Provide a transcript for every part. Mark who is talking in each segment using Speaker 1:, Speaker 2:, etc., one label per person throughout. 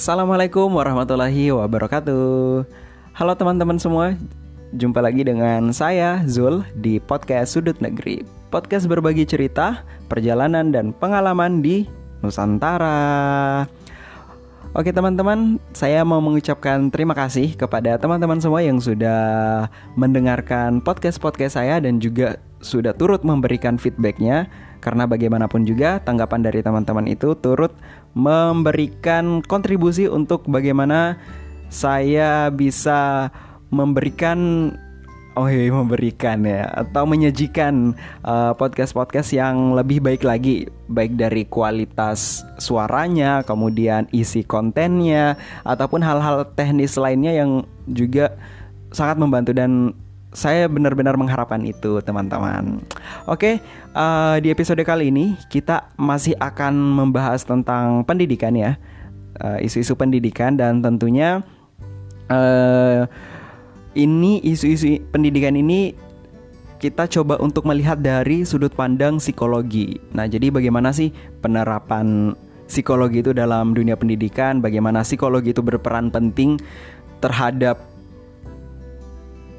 Speaker 1: Assalamualaikum warahmatullahi wabarakatuh. Halo teman-teman semua, jumpa lagi dengan saya Zul di podcast Sudut Negeri. Podcast berbagi cerita, perjalanan dan pengalaman di Nusantara. Oke teman-teman, saya mau mengucapkan terima kasih kepada teman-teman semua yang sudah mendengarkan podcast-podcast saya dan juga sudah turut memberikan feedbacknya karena bagaimanapun juga tanggapan dari teman-teman itu turut memberikan kontribusi untuk bagaimana saya bisa memberikan oh iya memberikan ya atau menyajikan uh, podcast-podcast yang lebih baik lagi. Baik dari kualitas suaranya kemudian isi kontennya ataupun hal-hal teknis lainnya yang juga sangat membantu dan saya benar-benar mengharapkan itu teman-teman. Oke, uh, di episode kali ini kita masih akan membahas tentang pendidikan ya, isu isu-isu pendidikan dan tentunya uh, ini isu-isu pendidikan ini kita coba untuk melihat dari sudut pandang psikologi. Nah, jadi bagaimana sih penerapan psikologi itu dalam dunia pendidikan? Bagaimana psikologi itu berperan penting terhadap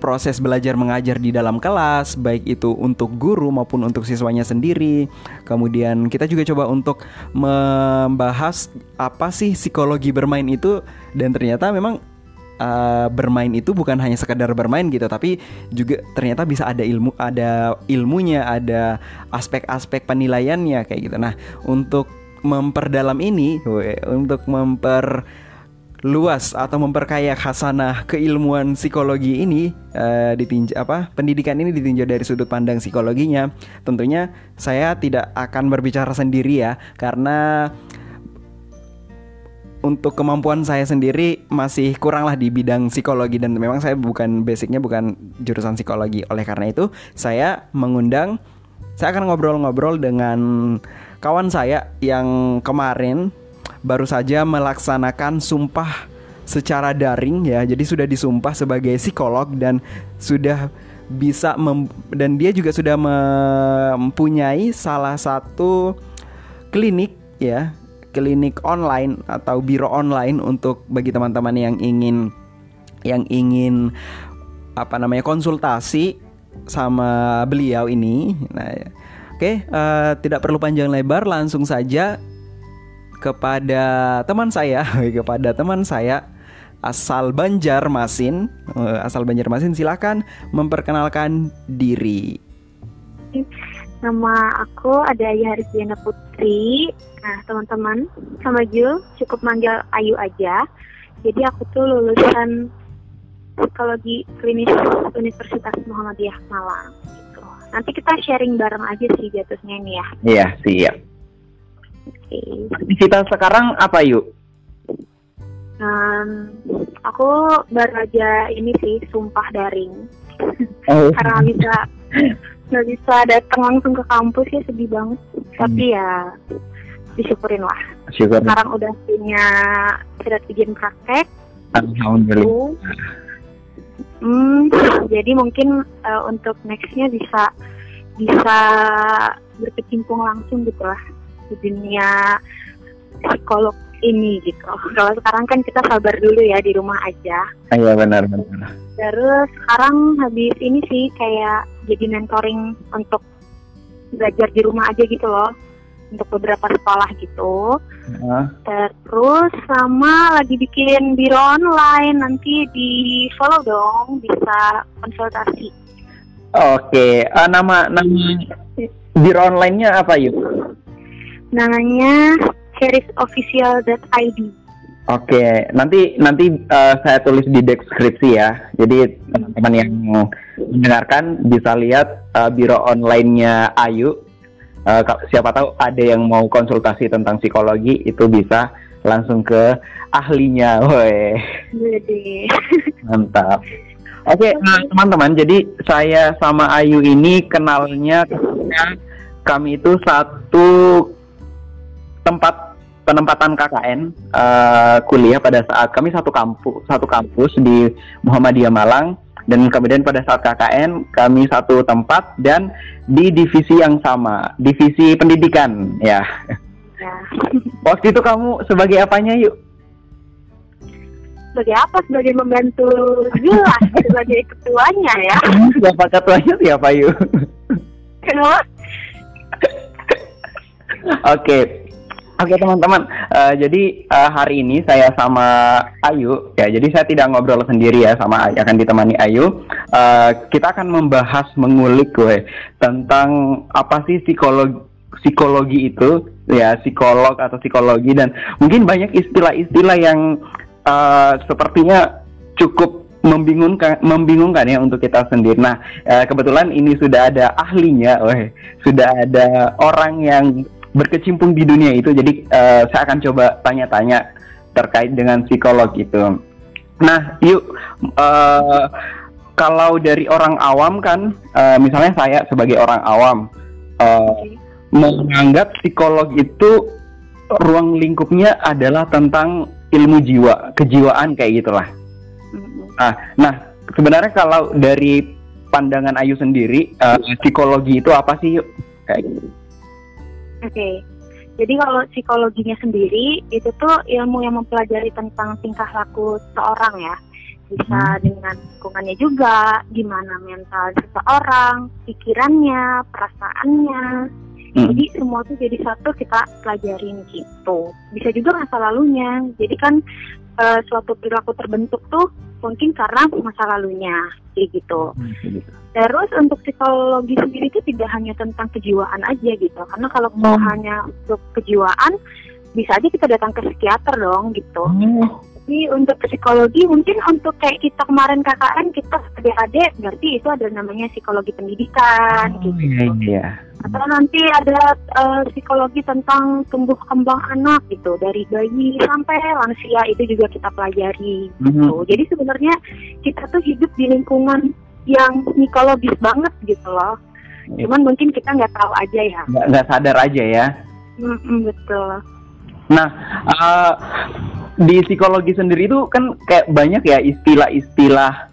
Speaker 1: proses belajar mengajar di dalam kelas, baik itu untuk guru maupun untuk siswanya sendiri. Kemudian kita juga coba untuk membahas apa sih psikologi bermain itu dan ternyata memang uh, bermain itu bukan hanya sekadar bermain gitu, tapi juga ternyata bisa ada ilmu, ada ilmunya, ada aspek-aspek penilaiannya kayak gitu. Nah, untuk memperdalam ini, untuk memper luas atau memperkaya khasanah keilmuan psikologi ini uh, ditinjau apa pendidikan ini ditinjau dari sudut pandang psikologinya. Tentunya saya tidak akan berbicara sendiri ya karena untuk kemampuan saya sendiri masih kurang lah di bidang psikologi. Dan memang saya bukan basicnya bukan jurusan psikologi. Oleh karena itu saya mengundang saya akan ngobrol-ngobrol dengan kawan saya yang kemarin baru saja melaksanakan sumpah secara daring ya. Jadi sudah disumpah sebagai psikolog dan sudah bisa dan dia juga sudah mempunyai salah satu klinik ya, klinik online atau biro online untuk bagi teman-teman yang ingin yang ingin apa namanya konsultasi sama beliau ini. Nah, oke, okay, uh, eh, tidak perlu panjang lebar, langsung saja kepada teman saya, kepada teman saya asal Banjarmasin, eh, asal Banjarmasin silakan memperkenalkan diri.
Speaker 2: Nama aku ada Haris Diana Putri. Nah, teman-teman, sama Jul cukup manggil Ayu aja. Jadi aku tuh lulusan psikologi klinis Universitas Muhammadiyah Malang gitu. Nanti kita sharing bareng aja sih jatuhnya ini ya.
Speaker 1: Iya, siap. Okay. Kita sekarang apa yuk?
Speaker 2: Um, aku baru aja ini sih sumpah daring. Oh. Karena bisa nggak bisa datang langsung ke kampus ya sedih banget. Hmm. Tapi ya disyukurin lah. Syukur. Sekarang udah punya surat izin praktek. Alhamdulillah. Hmm, jadi mungkin uh, untuk nextnya bisa bisa berkecimpung langsung gitu lah di dunia psikolog ini gitu. Kalau sekarang kan kita sabar dulu ya di rumah aja.
Speaker 1: Iya benar benar.
Speaker 2: Terus sekarang habis ini sih kayak jadi mentoring untuk belajar di rumah aja gitu loh untuk beberapa sekolah gitu. Uh. Terus sama lagi bikin biro online nanti di follow dong bisa konsultasi.
Speaker 1: Oke, okay. uh, nama nama biro online-nya apa yuk?
Speaker 2: Namanya cherisofficial.id.
Speaker 1: Oke, nanti nanti uh, saya tulis di deskripsi ya. Jadi teman-teman yang mendengarkan bisa lihat uh, biro online-nya Ayu. Uh, siapa tahu ada yang mau konsultasi tentang psikologi itu bisa langsung ke ahlinya. Woi. Mantap. Oke, okay, nah, teman-teman. Jadi saya sama Ayu ini kenalnya kami itu satu tempat penempatan KKN uh, eh, kuliah pada saat kami satu kampus satu kampus di Muhammadiyah Malang dan kemudian pada saat KKN kami satu tempat dan di divisi yang sama divisi pendidikan ya. ya. Waktu itu kamu sebagai apanya yuk?
Speaker 2: sebagai apa? Sebagai membantu jelas sebagai ketuanya ya.
Speaker 1: Siapa ketuanya siapa yuk?
Speaker 2: Kenapa?
Speaker 1: Oke. Oke teman-teman, uh, jadi uh, hari ini saya sama Ayu ya. Jadi saya tidak ngobrol sendiri ya sama Ayu, akan ditemani Ayu. Uh, kita akan membahas mengulik gue tentang apa sih psikologi psikologi itu ya psikolog atau psikologi dan mungkin banyak istilah-istilah yang uh, sepertinya cukup membingungkan membingungkan ya untuk kita sendiri. Nah, kebetulan ini sudah ada ahlinya, weh, sudah ada orang yang berkecimpung di dunia itu. Jadi uh, saya akan coba tanya-tanya terkait dengan psikolog itu. Nah, yuk uh, kalau dari orang awam kan, uh, misalnya saya sebagai orang awam uh, menganggap psikolog itu ruang lingkupnya adalah tentang ilmu jiwa, kejiwaan kayak gitulah. Nah, nah sebenarnya kalau dari pandangan Ayu sendiri, uh, psikologi itu apa sih? Kayak gitu.
Speaker 2: Oke. Okay. Jadi kalau psikologinya sendiri itu tuh ilmu yang mempelajari tentang tingkah laku seseorang ya. Bisa hmm. dengan lingkungannya juga, gimana mental seseorang, pikirannya, perasaannya. Hmm. Jadi semua tuh jadi satu kita pelajarin gitu. Bisa juga masa lalunya. Jadi kan uh, suatu perilaku terbentuk tuh mungkin karena masa lalunya kayak gitu. Hmm, gitu. Terus untuk psikologi sendiri itu tidak hanya tentang kejiwaan aja gitu. Karena kalau hmm. hanya untuk kejiwaan bisa aja kita datang ke psikiater dong gitu. Hmm. Tapi untuk psikologi mungkin untuk kayak kita kemarin KKN kita adik-adik berarti itu ada namanya psikologi pendidikan oh, gitu. Iya, iya atau nanti ada uh, psikologi tentang tumbuh kembang anak gitu dari bayi sampai lansia itu juga kita pelajari gitu jadi sebenarnya kita tuh hidup di lingkungan yang psikologis banget gitu loh. Yeah. cuman mungkin kita nggak tahu aja ya.
Speaker 1: Nggak sadar aja ya.
Speaker 2: Mm-hmm, betul.
Speaker 1: Nah uh, di psikologi sendiri itu kan kayak banyak ya istilah-istilah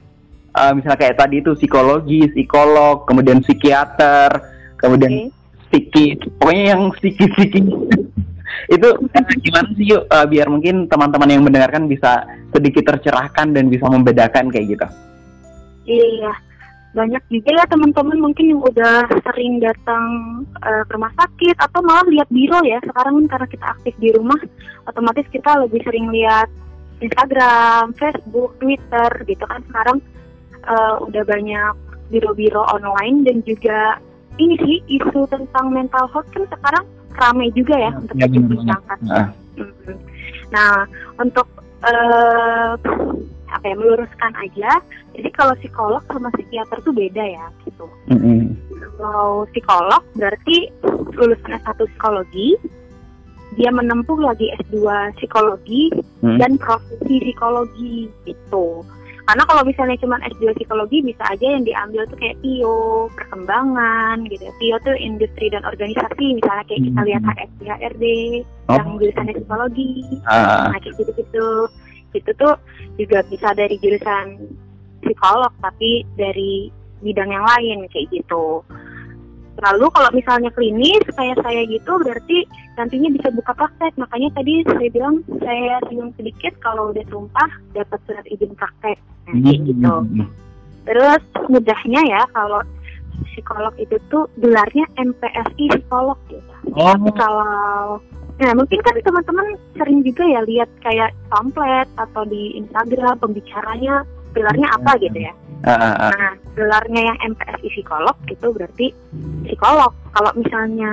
Speaker 1: uh, misalnya kayak tadi itu psikologi psikolog kemudian psikiater kemudian okay. psikis pokoknya yang psikis itu uh, gimana sih yuk uh, biar mungkin teman-teman yang mendengarkan bisa sedikit tercerahkan dan bisa membedakan kayak gitu
Speaker 2: iya banyak juga ya teman-teman mungkin yang udah sering datang uh, ke rumah sakit atau malah lihat biro ya sekarang kan karena kita aktif di rumah otomatis kita lebih sering lihat Instagram, Facebook, Twitter gitu kan sekarang uh, udah banyak biro-biro online dan juga ini sih isu tentang mental health kan sekarang ramai juga ya, ya untuk ya, diperbincangkan. Nah. nah, untuk uh, apa ya meluruskan aja. Jadi kalau psikolog sama psikiater tuh beda ya gitu. Mm-hmm. Kalau psikolog berarti lulusan S1 psikologi, dia menempuh lagi S2 psikologi mm-hmm. dan profesi psikologi gitu. Karena kalau misalnya cuma S2 psikologi bisa aja yang diambil tuh kayak PIO, perkembangan gitu. PIO tuh industri dan organisasi, misalnya kayak kita lihat hmm. HRD, oh. yang jurusannya psikologi, uh. nah kayak gitu-gitu. Itu tuh juga bisa dari jurusan psikolog, tapi dari bidang yang lain kayak gitu. Lalu kalau misalnya klinis kayak saya gitu berarti nantinya bisa buka praktek. Makanya tadi saya bilang saya singgung sedikit kalau udah sumpah dapat surat izin praktek. Nah, kayak hmm. gitu. Terus mudahnya ya kalau psikolog itu tuh gelarnya MPSI psikolog gitu. Oh. Kalau Nah, mungkin kan teman-teman sering juga ya lihat kayak pamflet atau di Instagram pembicaranya gelarnya apa gitu ya. Uh, uh, uh. Nah, gelarnya yang MPSI psikolog itu berarti psikolog. Kalau misalnya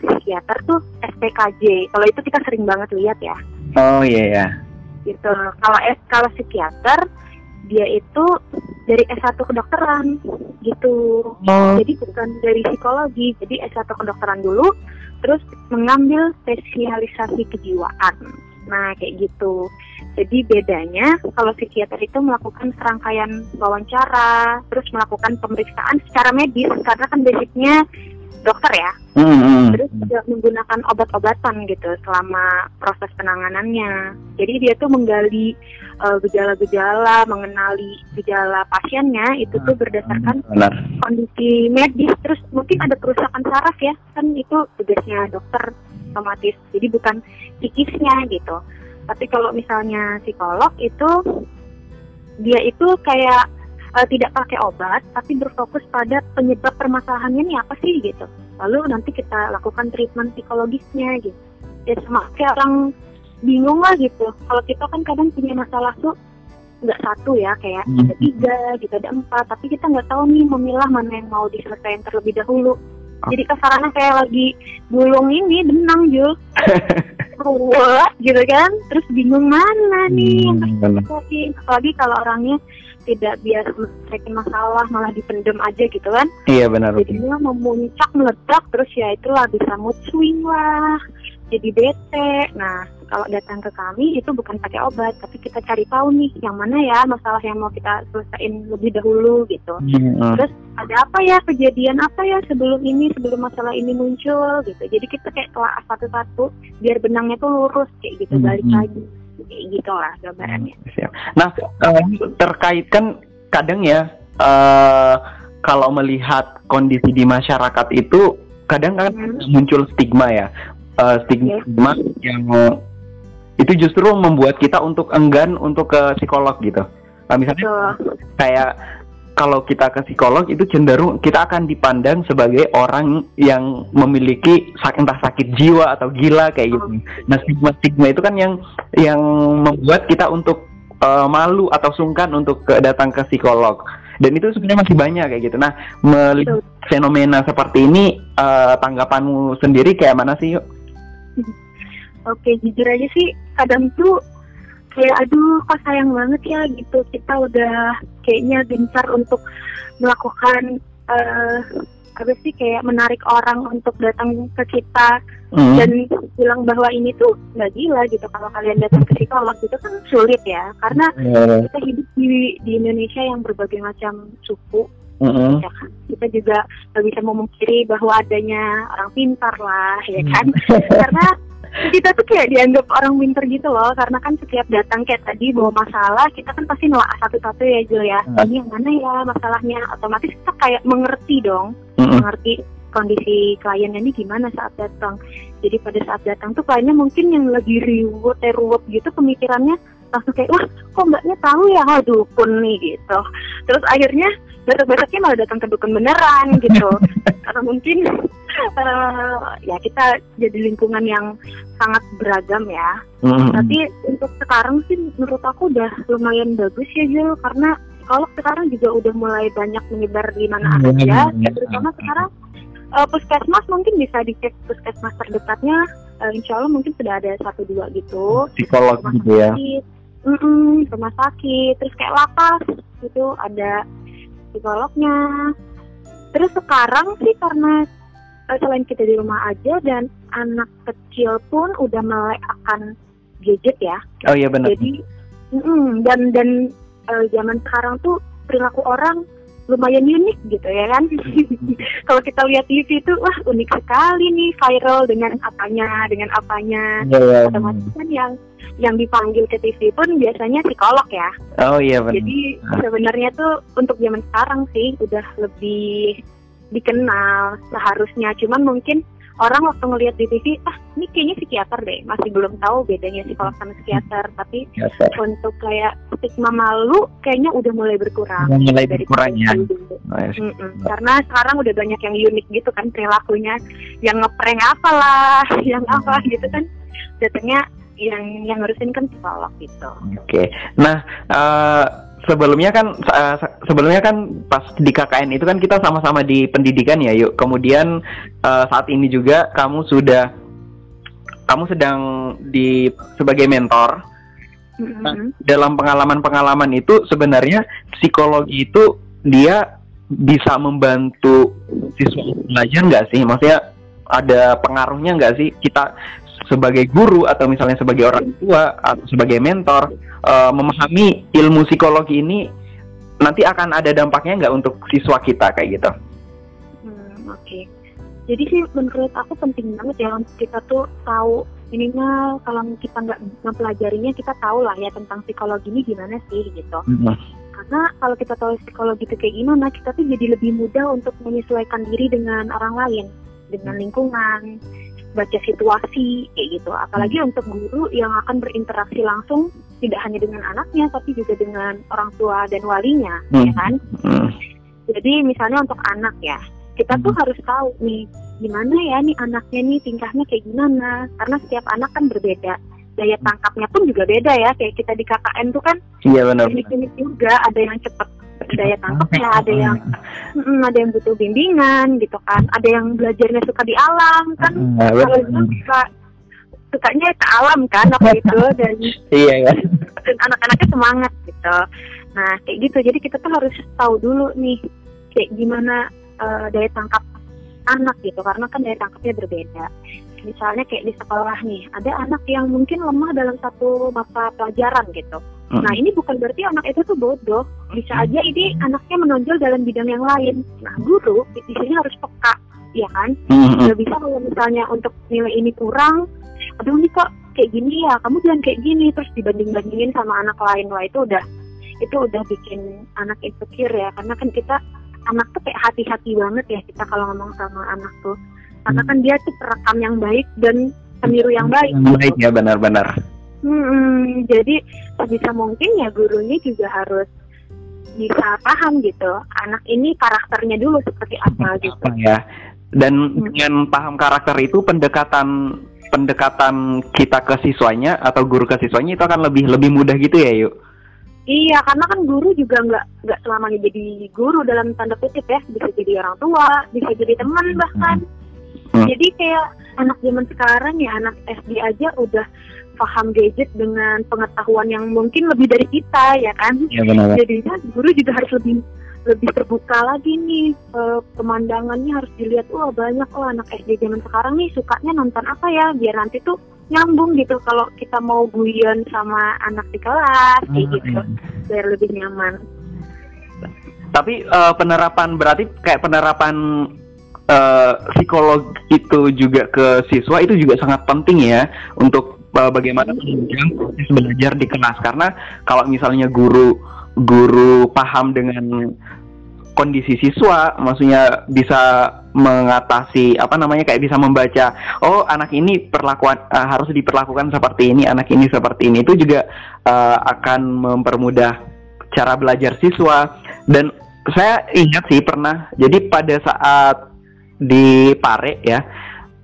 Speaker 2: psikiater tuh SPKJ. Kalau itu kita sering banget lihat ya.
Speaker 1: Oh iya yeah, ya.
Speaker 2: Gitu. Kalau S kalau psikiater dia itu dari S1 kedokteran gitu. Oh. Jadi bukan dari psikologi. Jadi S1 kedokteran dulu terus mengambil spesialisasi kejiwaan. Nah, kayak gitu. Jadi bedanya kalau psikiater itu melakukan serangkaian wawancara, terus melakukan pemeriksaan secara medis karena kan basicnya dokter ya. Mm-hmm. Terus juga menggunakan obat-obatan gitu selama proses penanganannya. Jadi dia tuh menggali uh, gejala-gejala, mengenali gejala pasiennya itu tuh berdasarkan Benar. kondisi medis. Terus mungkin ada kerusakan saraf ya, kan itu tugasnya dokter otomatis. Jadi bukan psikisnya gitu. Tapi kalau misalnya psikolog itu dia itu kayak uh, tidak pakai obat, tapi berfokus pada penyebab permasalahannya ini apa sih gitu. Lalu nanti kita lakukan treatment psikologisnya gitu. Ya sama kayak orang bingung lah gitu. Kalau kita kan kadang punya masalah tuh nggak satu ya kayak hmm. ada tiga gitu ada empat tapi kita nggak tahu nih memilah mana yang mau diselesaikan terlebih dahulu jadi kasarannya kayak lagi gulung ini benang Jul ruwet gitu kan terus bingung mana nih hmm, yang apalagi kalau orangnya tidak biasa menyelesaikan masalah malah dipendem aja gitu kan.
Speaker 1: Iya benar
Speaker 2: jadinya memuncak meledak terus ya itulah bisa mood swing lah jadi bete. Nah kalau datang ke kami itu bukan pakai obat tapi kita cari tahu nih yang mana ya masalah yang mau kita selesaiin lebih dahulu gitu. Hmm. terus ada apa ya kejadian apa ya sebelum ini sebelum masalah ini muncul gitu. Jadi kita kayak telah satu-satu biar benangnya tuh lurus kayak gitu hmm. balik lagi gitu lah gambarannya
Speaker 1: nah uh, terkait kan kadang ya uh, kalau melihat kondisi di masyarakat itu kadang kan hmm. muncul stigma ya uh, stigma yes. yang itu justru membuat kita untuk enggan untuk ke psikolog gitu. Nah, misalnya Betul. kayak kalau kita ke psikolog itu cenderung kita akan dipandang sebagai orang yang memiliki entah sakit jiwa atau gila kayak gitu. Nah stigma stigma itu kan yang yang membuat kita untuk uh, malu atau sungkan untuk ke, datang ke psikolog. Dan itu sebenarnya masih banyak kayak gitu. Nah melihat fenomena seperti ini uh, tanggapanmu sendiri kayak mana sih yuk?
Speaker 2: Oke, jujur aja sih kadang tuh kayak aduh kok sayang banget ya gitu kita udah kayaknya gencar untuk melakukan uh, apa sih kayak menarik orang untuk datang ke kita mm. dan bilang bahwa ini tuh nggak gila gitu kalau kalian datang ke psikolog itu kan sulit ya karena yeah. kita hidup di di Indonesia yang berbagai macam suku Mm -hmm. ya kan? Kita juga nggak bisa memungkiri bahwa adanya orang pintar lah, ya kan? Karena kita tuh kayak dianggap orang winter gitu loh karena kan setiap datang kayak tadi bawa masalah kita kan pasti nolak satu-satu ya Jul ya. Hmm. ini yang mana ya masalahnya? Otomatis kita kayak mengerti dong hmm. mengerti kondisi kliennya ini gimana saat datang. Jadi pada saat datang tuh kliennya mungkin yang lagi riwet eh, ruwet gitu pemikirannya langsung kayak wah kok mbaknya tahu ya? Aduh pun nih gitu. Terus akhirnya besok-besoknya malah datang ke dukun beneran gitu karena mungkin uh, ya kita jadi lingkungan yang sangat beragam ya. Mm-hmm. Tapi untuk sekarang sih menurut aku udah lumayan bagus ya Jul karena kalau sekarang juga udah mulai banyak menyebar di mana mm-hmm. aja. Mm-hmm. Terutama sekarang uh, puskesmas mungkin bisa dicek puskesmas terdekatnya. Uh, insya Allah mungkin sudah ada satu dua gitu.
Speaker 1: Psikolog gitu ya.
Speaker 2: Mm-mm, rumah sakit, terus kayak lapas gitu ada psikolognya. Terus sekarang sih karena uh, selain kita di rumah aja dan anak kecil pun udah mulai akan gadget ya.
Speaker 1: Oh iya benar.
Speaker 2: Jadi mm, dan dan uh, zaman sekarang tuh perilaku orang lumayan unik gitu ya kan. Kalau kita lihat TV itu wah unik sekali nih viral dengan apanya dengan apanya. Yeah, yeah, Otomatis kan yang yang dipanggil ke TV pun biasanya psikolog ya.
Speaker 1: Oh iya benar.
Speaker 2: Jadi sebenarnya tuh untuk zaman sekarang sih udah lebih dikenal seharusnya cuman mungkin orang waktu ngelihat di TV ah ini kayaknya psikiater deh masih belum tahu bedanya psikolog sama psikiater. Tapi untuk kayak stigma malu kayaknya udah mulai berkurang.
Speaker 1: Mulai dari berkurang ya.
Speaker 2: mm -mm. karena sekarang udah banyak yang unik gitu kan perilakunya. Yang ngeprank apalah yang apa gitu kan. Datangnya yang yang ngurusin kan psikolog gitu.
Speaker 1: Oke. Okay. nah uh, sebelumnya kan uh, sebelumnya kan pas di KKN itu kan kita sama-sama di pendidikan ya yuk. Kemudian uh, saat ini juga kamu sudah kamu sedang di sebagai mentor. Nah, dalam pengalaman-pengalaman itu sebenarnya psikologi itu dia bisa membantu siswa belajar nggak sih? Maksudnya ada pengaruhnya nggak sih? Kita sebagai guru atau misalnya sebagai orang tua atau sebagai mentor uh, memahami ilmu psikologi ini nanti akan ada dampaknya nggak untuk siswa kita kayak gitu?
Speaker 2: Hmm, Oke, okay. jadi sih menurut aku penting banget ya untuk kita tuh tahu ininya kalau kita nggak mempelajarinya kita tahu lah ya tentang psikologi ini gimana sih gitu. Hmm. Karena kalau kita tahu psikologi itu kayak gimana, kita tuh jadi lebih mudah untuk menyesuaikan diri dengan orang lain, dengan lingkungan, baca situasi kayak gitu. Apalagi untuk guru yang akan berinteraksi langsung tidak hanya dengan anaknya tapi juga dengan orang tua dan walinya,
Speaker 1: Hmm.
Speaker 2: ya kan?
Speaker 1: Hmm.
Speaker 2: Jadi misalnya untuk anak ya, kita tuh
Speaker 1: Hmm.
Speaker 2: harus tahu nih gimana ya nih anaknya nih tingkahnya kayak gimana. Karena setiap anak kan berbeda. Daya tangkapnya pun juga beda ya. Kayak kita di KKN tuh kan
Speaker 1: Iya benar.
Speaker 2: juga. Ada yang cepet daya tangkapnya, ada yang mm, ada yang butuh bimbingan gitu kan. Ada yang belajarnya suka di alam kan.
Speaker 1: Nah,
Speaker 2: Kalau itu suka sukanya ke alam kan waktu itu dan
Speaker 1: Iya kan.
Speaker 2: dan anak-anaknya semangat gitu. Nah kayak gitu, jadi kita tuh harus tahu dulu nih kayak gimana eh, daya tangkap anak gitu, karena kan daya tangkapnya berbeda. Misalnya kayak di sekolah nih, ada anak yang mungkin lemah dalam satu mata pelajaran gitu.
Speaker 1: Mm.
Speaker 2: Nah ini bukan berarti anak itu tuh bodoh, bisa aja ini anaknya menonjol dalam bidang yang lain. Nah guru di sini harus peka, ya kan?
Speaker 1: Hmm, hmm.
Speaker 2: nggak bisa kalau misalnya untuk nilai ini kurang aduh ini kok kayak gini ya kamu jangan kayak gini terus dibanding bandingin sama anak lain wah itu udah itu udah bikin anak insecure ya karena kan kita anak tuh kayak hati-hati banget ya kita kalau ngomong sama anak tuh karena kan dia tuh perekam yang baik dan peniru yang baik
Speaker 1: Yang baik ya benar-benar.
Speaker 2: Hmm, jadi sebisa mungkin ya gurunya juga harus bisa paham gitu anak ini karakternya dulu seperti apa gitu
Speaker 1: Apa ya? Dan
Speaker 2: Hmm.
Speaker 1: dengan paham karakter itu pendekatan pendekatan kita ke siswanya atau guru ke siswanya itu akan lebih lebih mudah gitu ya yuk.
Speaker 2: Iya, karena kan guru juga nggak nggak selamanya jadi guru dalam tanda kutip ya, bisa jadi orang tua, bisa jadi teman bahkan.
Speaker 1: Hmm.
Speaker 2: Jadi kayak anak zaman sekarang ya anak SD aja udah paham gadget dengan pengetahuan yang mungkin lebih dari kita ya kan.
Speaker 1: Iya benar.
Speaker 2: Jadinya guru juga harus lebih lebih terbuka lagi nih eh, pemandangannya harus dilihat wah banyak oh anak SD zaman sekarang nih sukanya nonton apa ya biar nanti tuh nyambung gitu kalau kita mau guyon sama anak di kelas kayak gitu biar lebih nyaman.
Speaker 1: Tapi eh, penerapan berarti kayak penerapan eh, psikolog itu juga ke siswa itu juga sangat penting ya untuk eh, bagaimana menunjang proses belajar di kelas. Karena kalau misalnya guru guru paham dengan kondisi siswa, maksudnya bisa mengatasi apa namanya kayak bisa membaca oh anak ini perlakuan eh, harus diperlakukan seperti ini, anak ini seperti ini itu juga eh, akan mempermudah cara belajar siswa. Dan saya ingat sih pernah jadi pada saat di Pare ya.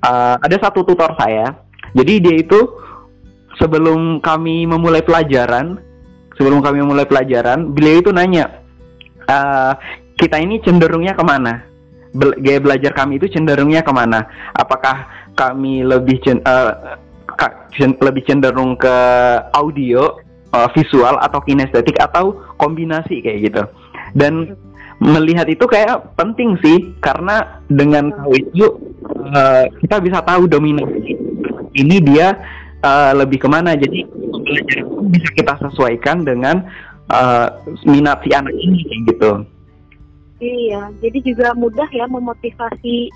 Speaker 1: Eh, ada satu tutor saya. Jadi dia itu sebelum kami memulai pelajaran sebelum kami memulai pelajaran beliau itu nanya eh, kita ini cenderungnya ke mana? Bel- gaya belajar kami itu cenderungnya ke mana? Apakah kami lebih cen- cen- lebih cenderung ke audio visual atau kinestetik atau kombinasi kayak gitu? Dan melihat itu kayak penting sih karena dengan tahu itu eh, kita bisa tahu dominasi ini dia eh, lebih ke mana. Jadi bisa kita sesuaikan dengan eh, minat si anak ini gitu.
Speaker 2: Iya, jadi juga mudah ya memotivasi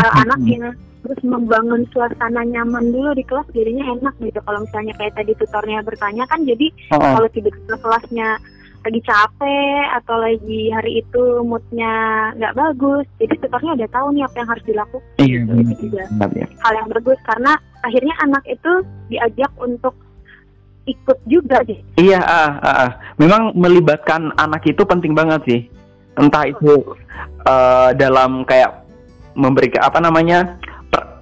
Speaker 2: uh, anaknya terus membangun suasana nyaman dulu di kelas jadinya enak gitu. Kalau misalnya kayak tadi tutornya bertanya kan jadi
Speaker 1: Oh,
Speaker 2: kalau tiba-tiba kelasnya lagi capek atau lagi hari itu moodnya nggak bagus jadi tutornya udah tahu nih apa yang harus dilakukan
Speaker 1: iya
Speaker 2: gitu.
Speaker 1: benar.
Speaker 2: itu juga
Speaker 1: Benar, ya.
Speaker 2: hal yang bagus karena akhirnya anak itu diajak untuk ikut juga gitu.
Speaker 1: Iya, ah, ah, ah. memang melibatkan anak itu penting banget sih. Entah itu eh, dalam kayak memberi apa namanya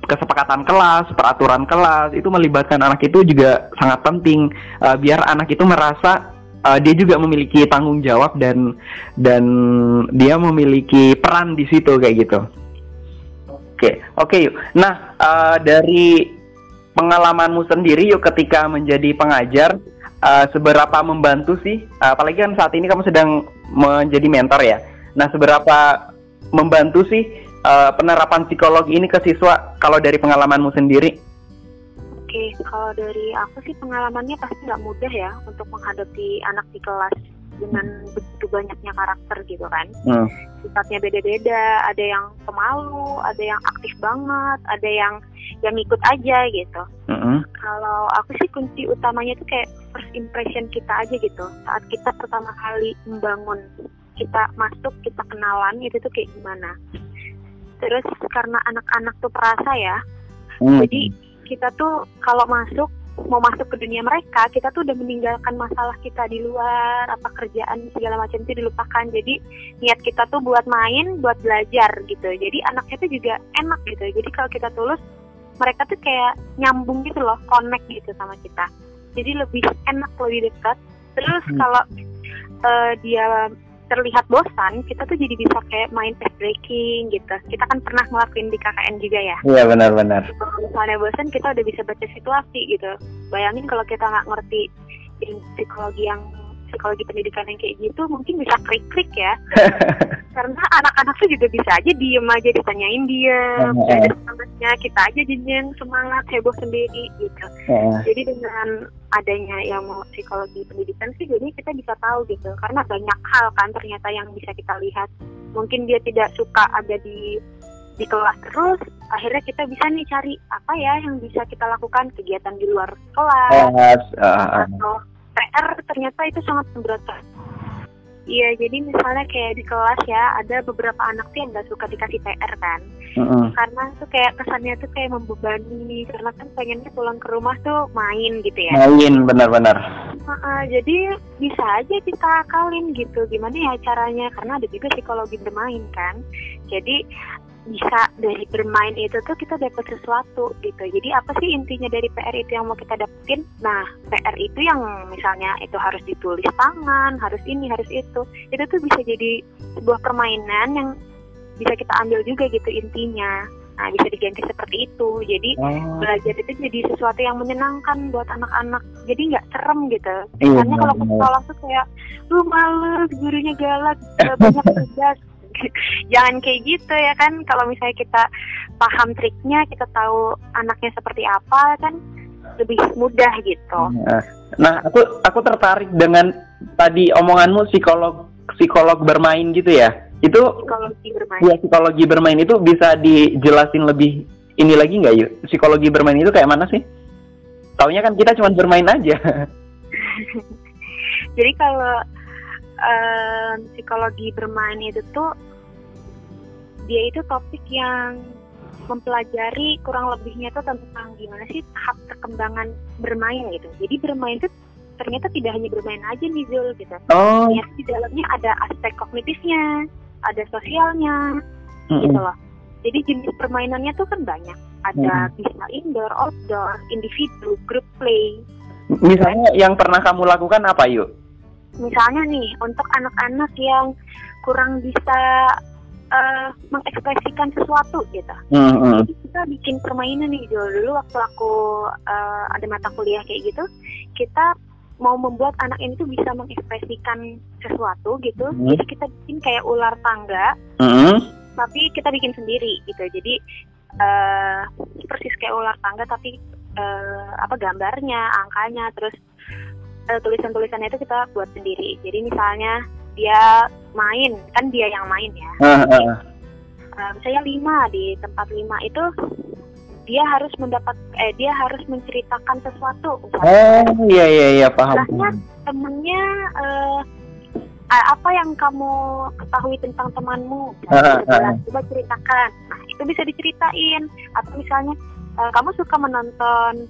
Speaker 1: kesepakatan kelas, peraturan kelas itu melibatkan anak itu juga sangat penting Eh, biar anak itu merasa eh, dia juga memiliki tanggung jawab dan dan dia memiliki peran di situ kayak gitu. Oke, oke yuk. Nah eh, dari pengalamanmu sendiri yuk ketika menjadi pengajar uh, seberapa membantu sih Uh, apalagi kan saat ini kamu sedang menjadi mentor ya nah seberapa membantu sih uh, penerapan psikologi ini ke siswa kalau dari pengalamanmu sendiri
Speaker 2: Oke, kalau dari aku sih pengalamannya pasti nggak mudah ya untuk menghadapi anak di kelas dengan begitu banyaknya karakter gitu kan.
Speaker 1: Hmm.
Speaker 2: Sifatnya beda-beda, ada yang pemalu, ada yang aktif banget, ada yang yang ikut aja gitu.
Speaker 1: Mm-mm.
Speaker 2: Kalau aku sih kunci utamanya tuh kayak first impression kita aja gitu. Saat kita pertama kali membangun, kita masuk, kita kenalan itu tuh kayak gimana. Terus karena anak-anak tuh perasa ya, Hmm. Jadi kita tuh kalau masuk mau masuk ke dunia mereka kita tuh udah meninggalkan masalah kita di luar apa kerjaan segala macam itu dilupakan. Jadi niat kita tuh buat main buat belajar gitu. Jadi anaknya tuh juga enak gitu. Jadi kalau kita tulus mereka tuh kayak nyambung gitu loh connect gitu sama kita. Jadi lebih enak lebih dekat. Terus hmm. kalau uh, dia terlihat bosan, kita tuh jadi bisa kayak main ice breaking gitu. Kita kan pernah ngelakuin di KKN juga ya.
Speaker 1: Iya benar-benar.
Speaker 2: Kalau misalnya bosan, kita udah bisa baca situasi gitu. Bayangin kalau kita nggak ngerti psikologi yang psikologi pendidikan yang kayak gitu mungkin bisa klik-klik ya karena anak-anak tuh juga bisa aja diem aja ditanyain dia. Ada semangatnya kita aja jadi yang semangat heboh sendiri gitu. Jadi dengan adanya yang mau psikologi pendidikan sih jadi kita bisa tahu gitu. Karena banyak hal kan ternyata yang bisa kita lihat. Mungkin dia tidak suka ada di di kelas terus akhirnya kita bisa nih cari apa ya yang bisa kita lakukan. Kegiatan di luar kelas. Uh, uh. atau PR ternyata itu sangat memberatkan. Iya, jadi misalnya kayak di kelas ya, ada beberapa anak tuh yang gak suka dikasih PR kan. Uh-uh. Karena tuh kayak kesannya tuh kayak membebani, karena kan pengennya pulang ke rumah tuh main gitu ya.
Speaker 1: Main, benar-benar.
Speaker 2: Uh-uh, jadi bisa aja kita akalin gitu, gimana ya caranya, karena ada juga psikologi bermain kan. Jadi bisa dari bermain itu tuh kita dapat sesuatu gitu. Jadi apa sih intinya dari PR itu yang mau kita dapetin? Nah, PR itu yang misalnya itu harus ditulis tangan, harus ini, harus itu. Itu tuh bisa jadi sebuah permainan yang bisa kita ambil juga gitu intinya. Nah, bisa diganti seperti itu. Jadi oh. belajar itu jadi sesuatu yang menyenangkan buat anak-anak. Jadi nggak serem gitu. Iya, Misalnya kalau ke sekolah tuh kayak, lu males, gurunya galak, banyak tugas jangan kayak gitu ya kan? Kalau misalnya kita paham triknya kita tahu anaknya seperti apa kan lebih mudah gitu.
Speaker 1: Nah, nah aku aku tertarik dengan tadi omonganmu psikolog psikolog bermain gitu ya. Itu psikologi bermain. Ya psikologi bermain itu bisa dijelasin lebih ini lagi nggak yuk? Psikologi bermain itu kayak mana sih? Taunya kan kita cuma bermain aja.
Speaker 2: Jadi kalau uh, psikologi bermain itu tuh dia itu topik yang mempelajari kurang lebihnya itu tentang gimana sih tahap perkembangan bermain gitu. Jadi bermain itu ternyata tidak hanya bermain aja nih Zul gitu. Oh. Ternyata di dalamnya ada aspek kognitifnya, ada sosialnya, mm-hmm. gitu loh. Jadi jenis permainannya tuh kan banyak. Ada mm-hmm. bisa indoor, outdoor, individu, group play.
Speaker 1: Misalnya yang pernah kamu lakukan apa yuk?
Speaker 2: Misalnya nih untuk anak-anak yang kurang bisa uh, mengekspresikan sesuatu gitu. Mm-hmm. Jadi kita bikin permainan nih dulu dulu waktu aku uh, ada mata kuliah kayak gitu, kita mau membuat anak ini tuh bisa mengekspresikan sesuatu gitu. Mm-hmm. Jadi kita bikin kayak ular tangga, mm-hmm. tapi kita bikin sendiri gitu. Jadi uh, persis kayak ular tangga tapi uh, apa gambarnya, angkanya, terus uh, tulisan-tulisannya itu kita buat sendiri. Jadi misalnya dia main kan dia yang main ya. Uh, uh. Uh, misalnya lima di tempat lima itu dia harus mendapat eh dia harus menceritakan sesuatu.
Speaker 1: Oh iya iya iya paham
Speaker 2: temennya uh, apa yang kamu ketahui tentang temanmu? Uh, uh. coba ceritakan. Nah itu bisa diceritain. Atau misalnya uh, kamu suka menonton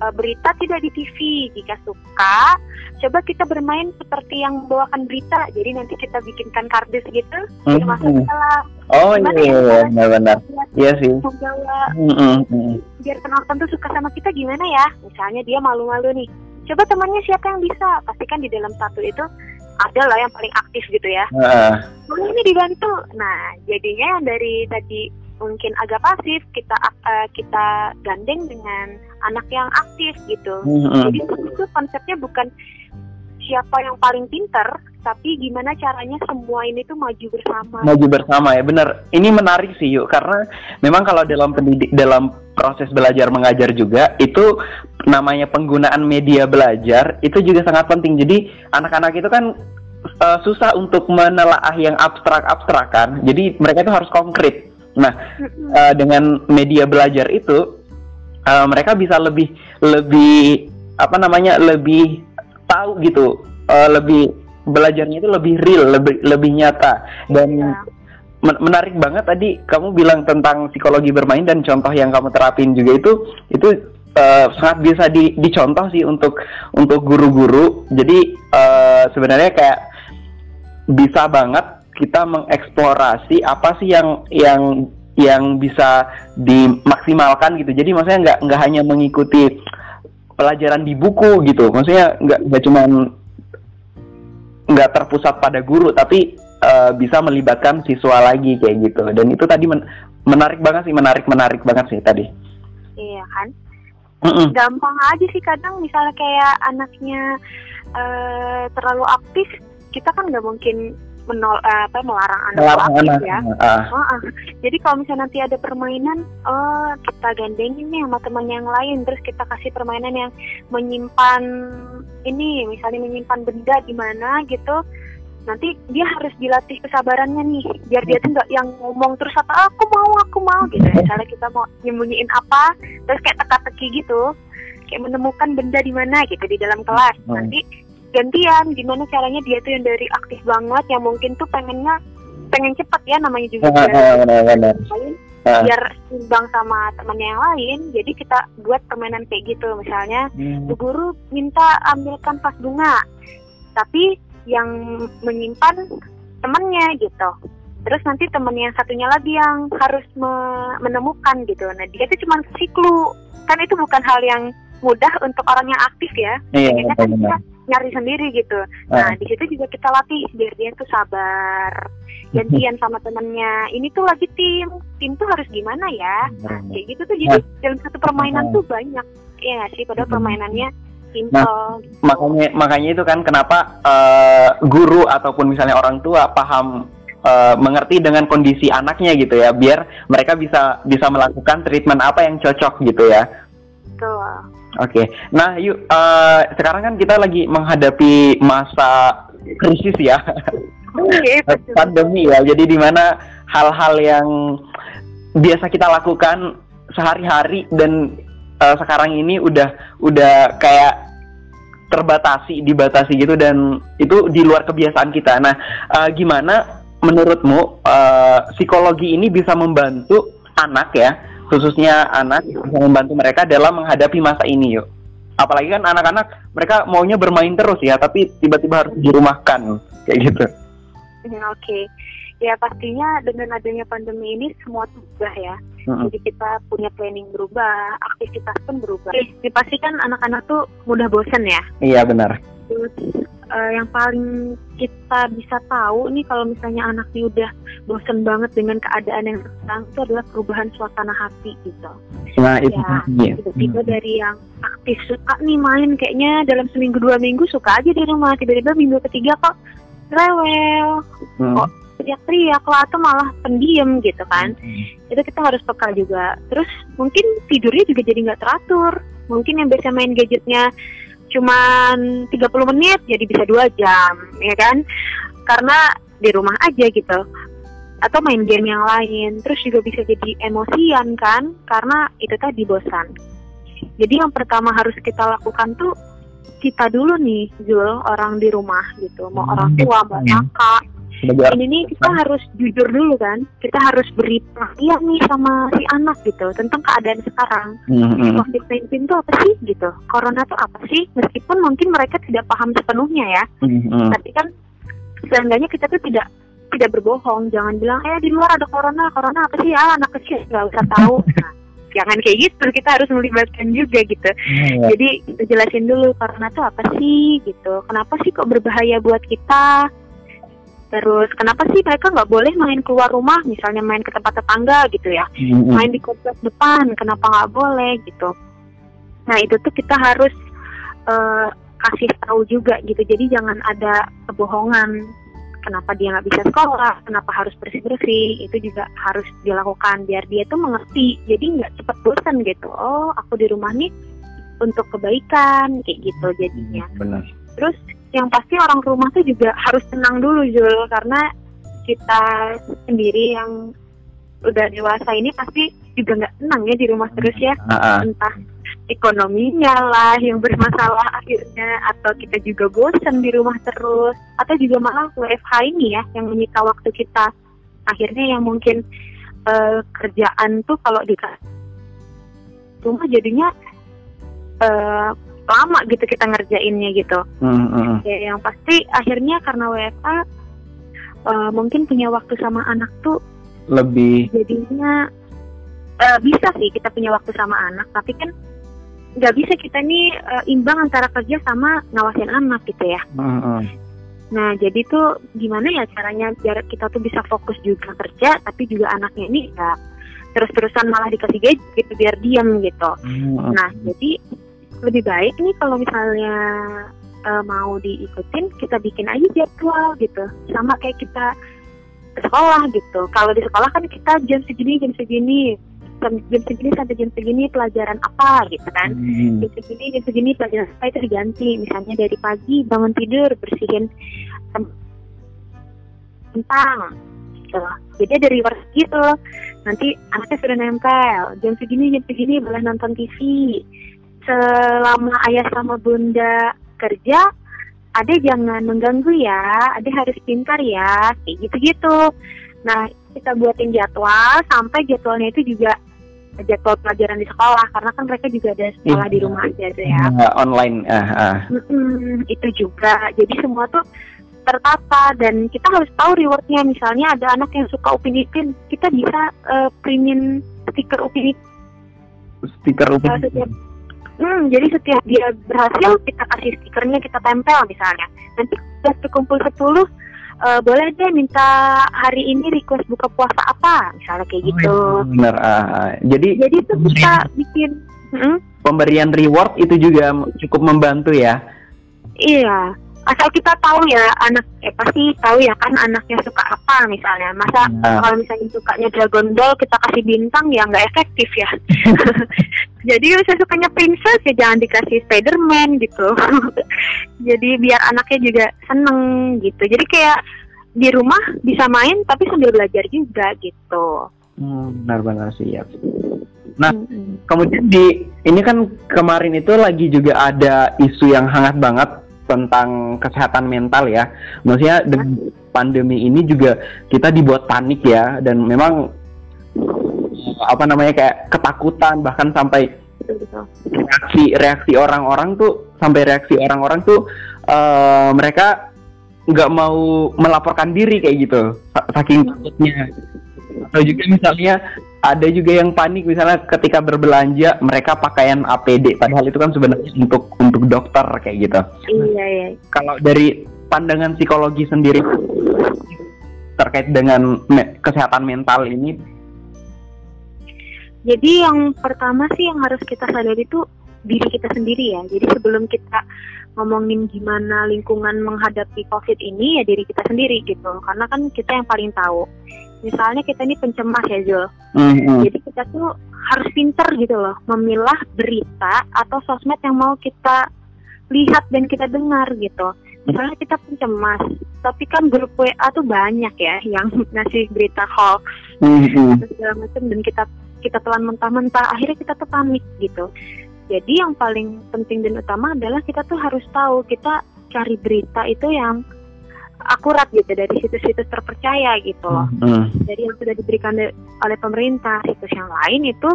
Speaker 2: uh, berita tidak di TV. Jika suka, coba kita bermain seperti yang membawakan berita. Jadi nanti kita bikinkan kardus gitu, mm -hmm. masuk dalam.
Speaker 1: Oh iya, iya, iya, benar-benar. Iya sih.
Speaker 2: Membawa, mm -hmm. biar penonton tuh suka sama kita gimana ya? Misalnya dia malu-malu nih. Coba temannya siapa yang bisa? Pastikan di dalam satu itu ada lah yang paling aktif gitu ya. Uh. ini dibantu. Nah, jadinya dari tadi mungkin agak pasif kita uh, kita gandeng dengan anak yang aktif gitu. Mm-hmm. Jadi itu konsepnya bukan siapa yang paling pinter, tapi gimana caranya semua ini tuh maju bersama.
Speaker 1: Maju bersama ya, benar. Ini menarik sih yuk, karena memang kalau dalam pendidik dalam proses belajar mengajar juga itu namanya penggunaan media belajar itu juga sangat penting. Jadi anak-anak itu kan uh, susah untuk menelaah yang abstrak-abstrak kan. Jadi mereka itu harus konkret. Nah, uh, dengan media belajar itu uh, mereka bisa lebih lebih apa namanya lebih tahu gitu uh, lebih belajarnya itu lebih real lebih lebih nyata dan ya. menarik banget tadi kamu bilang tentang psikologi bermain dan contoh yang kamu terapin juga itu itu uh, sangat bisa di, dicontoh sih untuk untuk guru-guru. Jadi uh, sebenarnya kayak bisa banget kita mengeksplorasi apa sih yang yang yang bisa dimaksimalkan gitu. Jadi maksudnya nggak nggak hanya mengikuti pelajaran di buku gitu. Maksudnya nggak nggak cuma nggak terpusat pada guru, tapi uh, bisa melibatkan siswa lagi kayak gitu. Dan itu tadi men menarik banget sih, menarik menarik banget sih tadi.
Speaker 2: Iya kan. Mm -mm. Gampang aja sih kadang misalnya kayak anaknya uh, terlalu aktif, kita kan nggak mungkin menol uh, apa melarang anak melarang aktif anak. ya. Uh. Uh, uh. Jadi kalau misalnya nanti ada permainan, oh kita gandengin nih sama teman yang lain, terus kita kasih permainan yang menyimpan ini, misalnya menyimpan benda di mana gitu. Nanti dia harus dilatih kesabarannya nih, biar dia tuh nggak yang ngomong terus apa aku mau aku mau gitu. Misalnya kita mau nyembunyiin apa, terus kayak teka-teki gitu, kayak menemukan benda di mana gitu di dalam kelas. Nanti gantian gimana caranya dia tuh yang dari aktif banget yang mungkin tuh pengennya pengen cepet ya namanya juga uh, uh, uh, biar seimbang sama temannya yang lain jadi kita buat permainan kayak gitu. Misalnya hmm. bu guru minta ambilkan pas bunga tapi yang menyimpan temannya gitu. Terus nanti temen yang satunya lagi yang harus me menemukan gitu. Nah dia tuh cuma kasih clue. Kan itu bukan hal yang mudah untuk orang yang aktif ya iya, kan kita nyari sendiri gitu. Nah, uh. di situ juga kita latih biar dia tuh sabar. Gantian sama temennya. Ini tuh lagi tim. Tim tuh harus gimana ya? Nah, kayak gitu tuh jadi nah. dalam satu permainan uh. tuh banyak. Iya sih, padahal permainannya simple. Nah,
Speaker 1: makanya makanya itu kan kenapa uh, guru ataupun misalnya orang tua paham uh, mengerti dengan kondisi anaknya gitu ya, biar mereka bisa bisa melakukan treatment apa yang cocok gitu ya.
Speaker 2: Betul.
Speaker 1: Oke, okay. nah yuk uh, sekarang kan kita lagi menghadapi masa krisis ya, okay, pandemi ya. Jadi di mana hal-hal yang biasa kita lakukan sehari-hari dan uh, sekarang ini udah udah kayak terbatasi, dibatasi gitu dan itu di luar kebiasaan kita. Nah, uh, gimana menurutmu uh, psikologi ini bisa membantu anak ya khususnya anak bisa membantu mereka dalam menghadapi masa ini yuk. Apalagi kan anak-anak mereka maunya bermain terus ya tapi tiba-tiba harus dirumahkan kayak gitu.
Speaker 2: Hmm, oke. Okay. ya pastinya dengan adanya pandemi ini semua berubah ya. Hmm. Jadi kita punya planning berubah aktivitas pun berubah. Pasti kan anak-anak tuh mudah bosan ya?
Speaker 1: Iya benar.
Speaker 2: Terus uh, yang paling kita bisa tahu nih kalau misalnya anaknya udah bosen banget dengan keadaan yang sekarang itu adalah perubahan suasana hati gitu.
Speaker 1: Nah itu
Speaker 2: ya, tiba-tiba hmm. dari yang aktif suka nih main kayaknya dalam seminggu dua minggu suka aja di rumah tiba-tiba minggu ketiga kok rewel hmm. kok teriak-teriak lah atau malah pendiam gitu kan hmm. itu kita harus peka juga terus mungkin tidurnya juga jadi nggak teratur mungkin yang biasa main gadgetnya cuman 30 menit jadi bisa dua jam ya kan? Karena di rumah aja gitu. Atau main game yang lain terus juga bisa jadi emosian kan? Karena itu tadi bosan. Jadi yang pertama harus kita lakukan tuh kita dulu nih Zul orang di rumah gitu. Mau orang tua mau kakak ini nih kita harus jujur dulu kan kita harus beri perhatian nih sama si anak gitu tentang keadaan sekarang. Mm-hmm. COVID-19 itu apa sih gitu? Corona itu apa sih? Meskipun mungkin mereka tidak paham sepenuhnya ya mm-hmm. tapi kan seenggaknya kita tuh tidak tidak berbohong. Jangan bilang eh di luar ada corona corona apa sih? Ah anak kecil. Nggak usah tahu. Nah, jangan kayak gitu kita harus melibatkan juga gitu. Mm-hmm. jadi jelasin dulu corona itu apa sih? gitu. Kenapa sih kok berbahaya buat kita Terus kenapa sih mereka nggak boleh main keluar rumah, misalnya main ke tempat tetangga gitu ya, mm-hmm. main di kompleks depan, kenapa nggak boleh gitu? Nah itu tuh kita harus uh, kasih tahu juga gitu. Jadi jangan ada kebohongan. Kenapa dia nggak bisa sekolah? Kenapa harus bersih bersih? Itu juga harus dilakukan biar dia tuh mengerti. Jadi nggak cepat bosan gitu. Oh aku di rumah nih untuk kebaikan kayak gitu jadinya.
Speaker 1: Benar.
Speaker 2: Terus yang pasti orang rumah tuh juga harus tenang dulu Jul karena kita sendiri yang udah dewasa ini pasti juga nggak tenang ya di rumah terus ya. Uh-uh. entah ekonominya lah yang bermasalah akhirnya atau kita juga bosan di rumah terus atau juga malah WFH ini ya yang menyita waktu kita. Akhirnya yang mungkin uh, kerjaan tuh kalau di rumah jadinya uh, lama gitu kita ngerjainnya gitu. Mm-hmm. Ya, yang pasti akhirnya karena WFA uh, mungkin punya waktu sama anak tuh
Speaker 1: lebih
Speaker 2: jadinya uh, bisa sih kita punya waktu sama anak tapi kan nggak bisa kita nih uh, imbang antara kerja sama ngawasin anak gitu ya. Mm-hmm. Nah jadi tuh gimana ya caranya biar kita tuh bisa fokus juga kerja tapi juga anaknya ini ya terus-terusan malah dikasih gadget gitu biar diam gitu. Mm-hmm. Nah jadi lebih baik nih kalau misalnya uh, mau diikutin kita bikin aja jadwal gitu. Sama kayak kita sekolah gitu. Kalau di sekolah kan kita jam segini jam segini. Jam segini sampai jam segini pelajaran apa gitu kan. Hmm. jam segini jam segini pelajaran apa itu diganti. Misalnya dari pagi bangun tidur bersihin tentang gitu. Jadi dari reverse gitu. Nanti anaknya sudah nempel. Jam segini jam segini boleh nonton TV selama ayah sama bunda kerja ada jangan mengganggu ya. Ada harus pintar ya. Kayak gitu gitu nah kita buatin jadwal sampai jadwalnya itu juga jadwal pelajaran di sekolah karena kan mereka juga ada sekolah iya. di rumah aja ya.
Speaker 1: Uh, online uh, uh.
Speaker 2: Hmm, itu juga. Jadi semua tuh tertata dan kita harus tahu rewardnya. Misalnya ada anak yang suka upin ipin kita bisa uh, printin stiker upin ipin.
Speaker 1: Stiker upin ipin
Speaker 2: hmm, jadi setiap dia berhasil kita kasih stikernya kita tempel misalnya nanti udah terkumpul 10 uh, boleh deh minta hari ini request buka puasa apa misalnya kayak gitu.
Speaker 1: Oh, benar. Uh, jadi
Speaker 2: jadi itu kita bikin
Speaker 1: hmm? pemberian reward itu juga cukup membantu ya.
Speaker 2: Iya asal kita tahu ya anak eh pasti tahu ya kan anaknya suka apa misalnya masa nah. kalau misalnya sukanya Dragon Ball kita kasih bintang ya nggak efektif ya jadi saya sukanya princess ya jangan dikasih Spiderman gitu. Jadi biar anaknya juga seneng gitu. Jadi kayak di rumah bisa main tapi sambil belajar juga gitu.
Speaker 1: Hmm, benar-benar siap Nah, hmm. kemudian di ini kan kemarin itu lagi juga ada isu yang hangat banget tentang kesehatan mental ya. Maksudnya dengan pandemi ini juga kita dibuat panik ya. Dan memang apa namanya kayak ketakutan bahkan sampai reaksi reaksi orang-orang tuh sampai reaksi orang-orang tuh uh, mereka nggak mau melaporkan diri kayak gitu saking takutnya atau juga misalnya ada juga yang panik misalnya ketika berbelanja mereka pakaian APD padahal itu kan sebenarnya untuk untuk dokter kayak gitu.
Speaker 2: Iya iya.
Speaker 1: Kalau dari pandangan psikologi sendiri terkait dengan me kesehatan mental ini
Speaker 2: jadi yang pertama sih yang harus kita sadari itu diri kita sendiri ya. Jadi sebelum kita ngomongin gimana lingkungan menghadapi COVID ini ya diri kita sendiri gitu. Karena kan kita yang paling tahu misalnya kita ini pencemas ya Jul mm-hmm. jadi kita tuh harus pinter gitu loh memilah berita atau sosmed yang mau kita lihat dan kita dengar gitu misalnya kita pencemas tapi kan grup WA tuh banyak ya yang ngasih berita hoax mm-hmm. segala macam dan kita kita telan mentah-mentah akhirnya kita tuh panik gitu jadi yang paling penting dan utama adalah kita tuh harus tahu kita cari berita itu yang akurat gitu dari situs-situs terpercaya gitu loh. Hmm. Jadi yang sudah diberikan oleh pemerintah, situs yang lain itu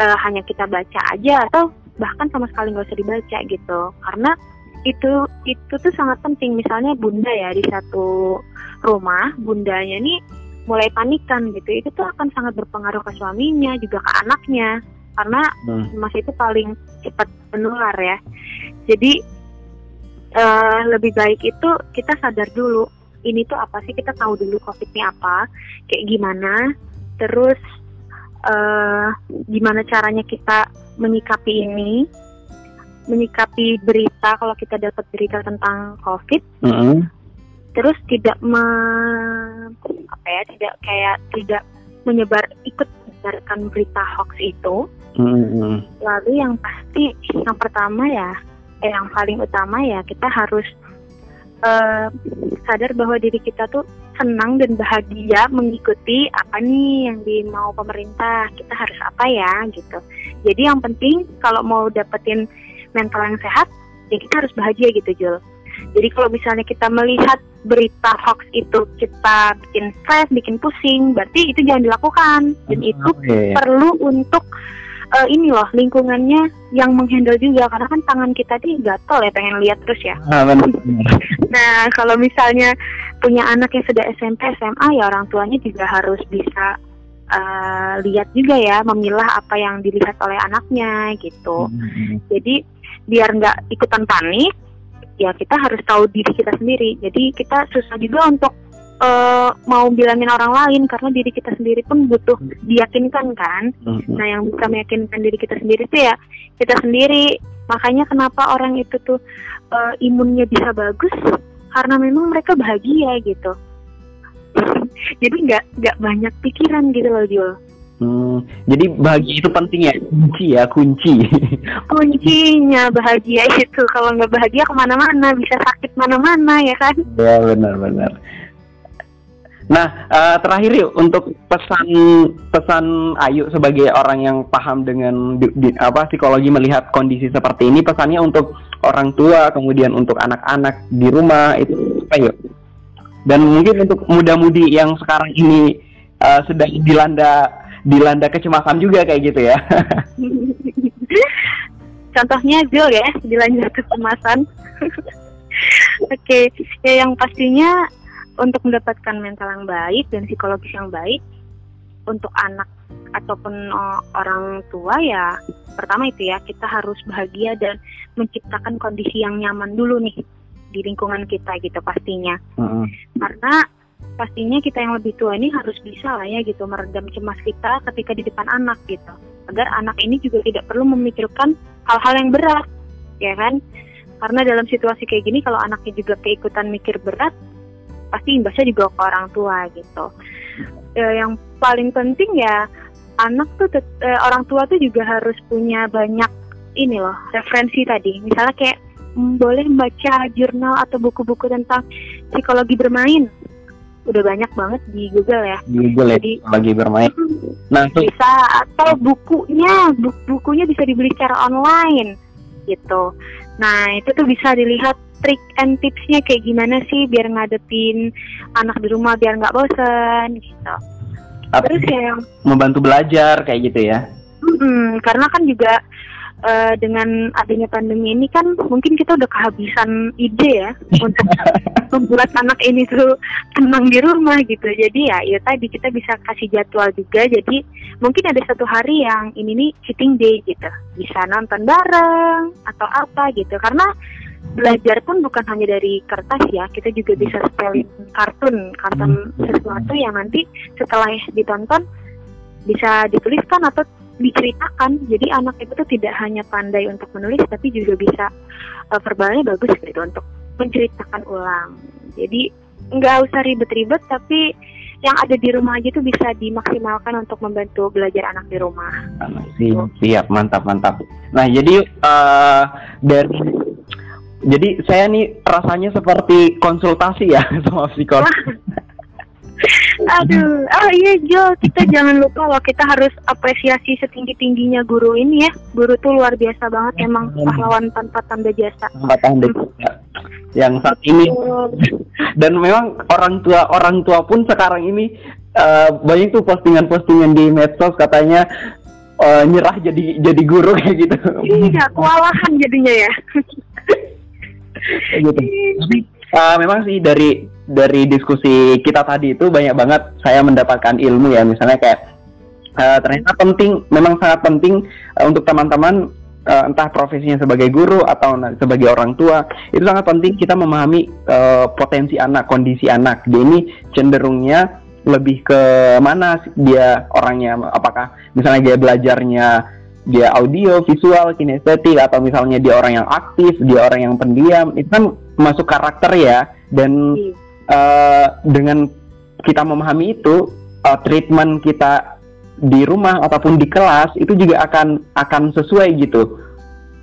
Speaker 2: uh, hanya kita baca aja atau bahkan sama sekali nggak usah dibaca gitu. Karena itu itu tuh sangat penting. Misalnya bunda ya di satu rumah, bundanya nih mulai panikan gitu. Itu tuh akan sangat berpengaruh ke suaminya juga ke anaknya. Karena hmm. mas itu paling cepat menular ya. Jadi uh, lebih baik itu kita sadar dulu ini tuh apa sih kita tahu dulu covid ini apa kayak gimana terus uh, gimana caranya kita menyikapi ini menyikapi berita kalau kita dapat berita tentang covid mm -hmm. Terus tidak me, apa ya tidak kayak tidak menyebar ikut menyebarkan berita hoax itu. Mm -hmm. lalu yang pasti yang pertama ya eh, yang paling utama ya kita harus uh, sadar bahwa diri kita tuh senang dan bahagia mengikuti apa nih yang dimau pemerintah kita harus apa ya gitu. Jadi yang penting kalau mau dapetin mental yang sehat ya kita harus bahagia gitu Jul. Jadi kalau misalnya kita melihat berita hoax itu kita bikin stres, bikin pusing, berarti itu jangan dilakukan. Dan
Speaker 1: Oh,
Speaker 2: itu
Speaker 1: iya, iya.
Speaker 2: perlu untuk eh, ini loh lingkungannya yang menghandle juga karena kan tangan kita nih gatel ya pengen lihat terus ya.
Speaker 1: Ah, benar.
Speaker 2: Nah kalau misalnya punya anak yang sudah SMP SMA ya orang tuanya juga harus bisa eh, lihat juga ya memilah apa yang dilihat oleh anaknya gitu.
Speaker 1: Hmm.
Speaker 2: Jadi biar nggak ikutan panik, ya kita harus tahu diri kita sendiri. Jadi kita susah juga untuk eh, mau bilangin orang lain karena diri kita sendiri pun butuh diyakinkan kan.
Speaker 1: Hmm.
Speaker 2: Nah yang bisa meyakinkan diri kita sendiri itu ya kita sendiri. Makanya kenapa orang itu tuh eh, imunnya bisa bagus karena memang mereka bahagia gitu. Jadi nggak nggak banyak pikiran gitu loh Jul.
Speaker 1: Hmm, jadi bahagia itu penting ya, kunci ya, kunci.
Speaker 2: Kuncinya bahagia itu kalau nggak bahagia ke mana-mana bisa sakit mana-mana ya kan.
Speaker 1: ya benar-benar. Nah, eh, terakhir yuk untuk pesan pesan Ayu sebagai orang yang paham dengan di- di- apa psikologi melihat kondisi seperti ini, pesannya untuk orang tua, kemudian untuk anak-anak di rumah itu apa yuk? Dan mungkin untuk muda-mudi yang sekarang ini eh, sedang dilanda dilanda kecemasan juga kayak gitu ya.
Speaker 2: Contohnya Zul ya, dilanjut kecemasan. Oke, ya yang pastinya untuk mendapatkan mental yang baik dan psikologis yang baik untuk anak ataupun eh, orang tua ya pertama itu ya kita harus bahagia dan menciptakan kondisi yang nyaman dulu nih di lingkungan kita gitu pastinya
Speaker 1: Mm-mm.
Speaker 2: karena pastinya kita yang lebih tua ini harus bisa lah ya gitu meredam cemas kita ketika di depan anak gitu. Agar anak ini juga tidak perlu memikirkan hal-hal yang berat ya kan? Karena dalam situasi kayak gini kalau anaknya juga keikutan mikir berat pasti imbasnya juga ke orang tua gitu. Eh, yang paling penting ya anak tuh eh, orang tua tuh juga harus punya banyak ini loh referensi tadi. Misalnya kayak mm, boleh membaca jurnal atau buku-buku tentang psikologi bermain udah banyak banget di Google ya.
Speaker 1: Di Google ya,
Speaker 2: Jadi-
Speaker 1: lagi bermain. Nah, tuh.
Speaker 2: Bisa atau bukunya bu- bukunya bisa dibeli secara online gitu. Nah itu tuh bisa dilihat trik and tipsnya kayak gimana sih biar ngadepin anak di rumah biar nggak bosen gitu.
Speaker 1: Apa
Speaker 2: terus ya yang
Speaker 1: membantu belajar kayak gitu ya.
Speaker 2: Mm-mm, karena kan juga eh, dengan adanya pandemi ini kan mungkin kita udah kehabisan ide ya untuk membuat anak ini tuh tenang di rumah gitu. Jadi ya ya tadi kita bisa kasih jadwal juga. Jadi mungkin ada satu hari yang ini nih cheating day gitu. Bisa nonton bareng atau apa gitu. Karena belajar pun bukan hanya dari kertas ya. Kita juga bisa spelling kartun, kartun sesuatu yang nanti setelah ditonton bisa dituliskan atau diceritakan. Jadi anak itu tuh tidak hanya pandai untuk menulis, tapi juga bisa uh, verbalnya bagus gitu untuk menceritakan ulang. Jadi nggak usah ribet-ribet, tapi yang ada di rumah aja tuh bisa dimaksimalkan untuk membantu belajar anak di rumah.
Speaker 1: Siap, siap, mantap, mantap. Nah, jadi eh dari jadi saya nih rasanya seperti konsultasi ya sama psikolog.
Speaker 2: Aduh, oh iya Jo, kita jangan lupa loh kita harus apresiasi setinggi tingginya guru ini ya. Guru tuh luar biasa banget, emang pahlawan tanpa tanda jasa.
Speaker 1: Empat tahun dekat yang saat ini dan memang orang tua orang tua pun sekarang ini eh, banyak tuh postingan-postingan di medsos katanya eh, nyerah jadi jadi guru kayak gitu.
Speaker 2: Iya, kewalahan jadinya ya.
Speaker 1: Gitu. Tapi eh, memang sih dari dari diskusi kita tadi itu banyak banget saya mendapatkan ilmu ya misalnya kayak eh, ternyata penting memang sangat penting eh, untuk teman-teman eh, entah profesinya sebagai guru atau sebagai orang tua itu sangat penting kita memahami eh, potensi anak kondisi anak dia ini cenderungnya lebih ke mana dia orangnya apakah misalnya dia belajarnya dia audio, visual, kinestetik atau misalnya dia orang yang aktif, dia orang yang pendiam, itu kan masuk karakter ya. Dan
Speaker 2: Iya.
Speaker 1: Eh, dengan kita memahami itu, eh, treatment kita di rumah ataupun di kelas itu juga akan akan sesuai gitu.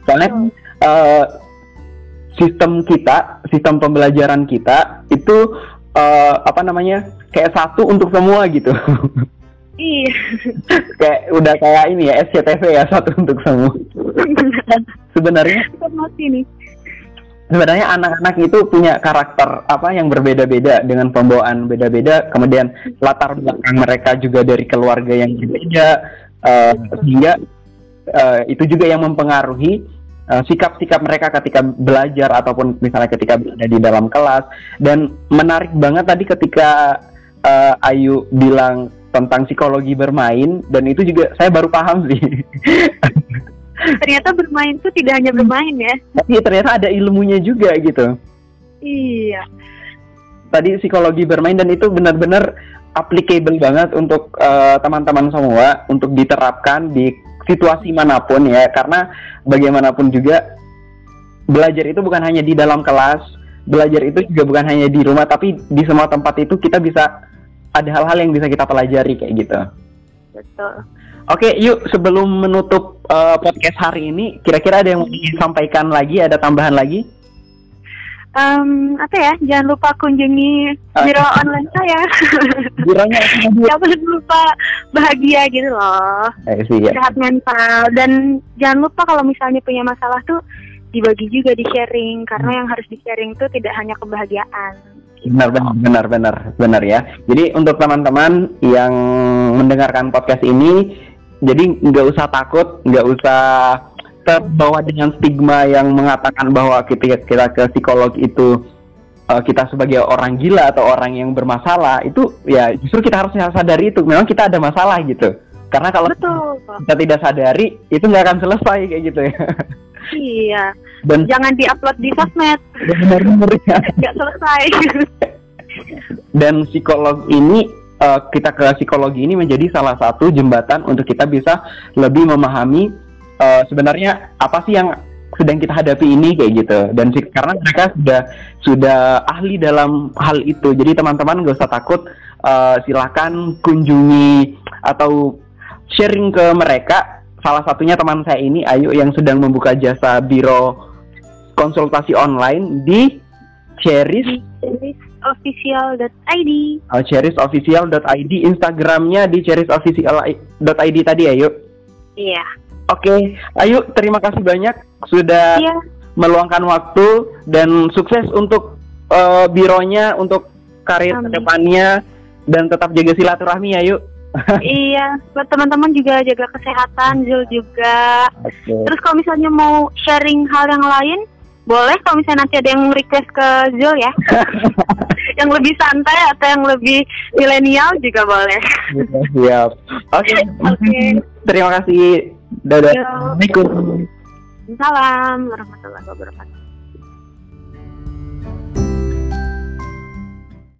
Speaker 1: Soalnya eh, sistem kita, sistem pembelajaran kita itu eh, apa namanya kayak satu untuk semua gitu.
Speaker 2: Iya.
Speaker 1: kayak udah kayak ini ya SCTV ya satu untuk semua. Sebenarnya
Speaker 2: nih.
Speaker 1: Sebenarnya anak-anak itu punya karakter apa yang berbeda-beda dengan pembawaan beda-beda, kemudian latar belakang mereka juga dari keluarga yang berbeda, uh, sehingga uh, itu juga yang mempengaruhi sikap sikap-sikap mereka ketika belajar ataupun misalnya ketika berada di dalam kelas. Dan menarik banget tadi ketika uh, Ayu bilang tentang psikologi bermain dan itu juga saya baru paham sih.
Speaker 2: ternyata bermain itu tidak hanya bermain ya.
Speaker 1: Tapi ternyata ada ilmunya juga gitu.
Speaker 2: Iya.
Speaker 1: Tadi psikologi bermain dan itu benar-benar applicable banget untuk uh, teman-teman semua untuk diterapkan di situasi mana pun ya karena bagaimanapun juga belajar itu bukan hanya di dalam kelas, belajar itu juga bukan hanya di rumah tapi di semua tempat itu kita bisa ada hal-hal yang bisa kita pelajari kayak gitu.
Speaker 2: Betul.
Speaker 1: Oke, yuk sebelum menutup uh, podcast hari ini, kira-kira ada yang mau disampaikan lagi, ada tambahan lagi?
Speaker 2: Um, apa ya? Jangan lupa kunjungi uh, biro online saya.
Speaker 1: Bironya
Speaker 2: Jangan lupa bahagia gitu loh.
Speaker 1: Eh, sih, ya.
Speaker 2: Sehat mental dan jangan lupa kalau misalnya punya masalah tuh dibagi juga di sharing karena hmm. yang harus di sharing tuh tidak hanya kebahagiaan
Speaker 1: Benar, benar, benar, benar, benar ya. Jadi untuk teman-teman yang mendengarkan podcast ini, jadi nggak usah takut, nggak usah terbawa dengan stigma yang mengatakan bahwa kita kita ke psikolog itu uh, kita sebagai orang gila atau orang yang bermasalah itu ya justru kita harus sadari itu memang kita ada masalah gitu. Karena kalau Betul. kita tidak sadari itu nggak akan selesai kayak gitu ya.
Speaker 2: Iya. Dan jangan diupload di sosmed.
Speaker 1: Benar-benar.
Speaker 2: Nggak selesai.
Speaker 1: Dan psikolog ini uh, kita ke psikologi ini menjadi salah satu jembatan untuk kita bisa lebih memahami uh, sebenarnya apa sih yang sedang kita hadapi ini kayak gitu. Dan karena mereka sudah sudah ahli dalam hal itu. Jadi teman-teman gak usah takut uh, silakan kunjungi atau sharing ke mereka. Salah satunya teman saya ini Ayu yang sedang membuka jasa biro konsultasi online di Cheris
Speaker 2: cherisofficial.id.
Speaker 1: Oh, cherisofficial.id Instagramnya di cherisofficial.id tadi Ayu.
Speaker 2: Iya.
Speaker 1: Oke, okay. Ayu terima kasih banyak sudah iya. meluangkan waktu dan sukses untuk uh, bironya untuk karir ke depannya dan tetap jaga silaturahmi ya yuk
Speaker 2: iya, buat teman-teman juga jaga kesehatan, Zul juga. Okay. Terus kalau misalnya mau sharing hal yang lain, boleh kalau misalnya nanti ada yang request ke Zul ya. yang lebih santai atau yang lebih milenial juga boleh.
Speaker 1: Siap. Oke. Okay. Okay. Terima kasih. Dadah. Assalamualaikum.
Speaker 2: Salam warahmatullahi wabarakatuh.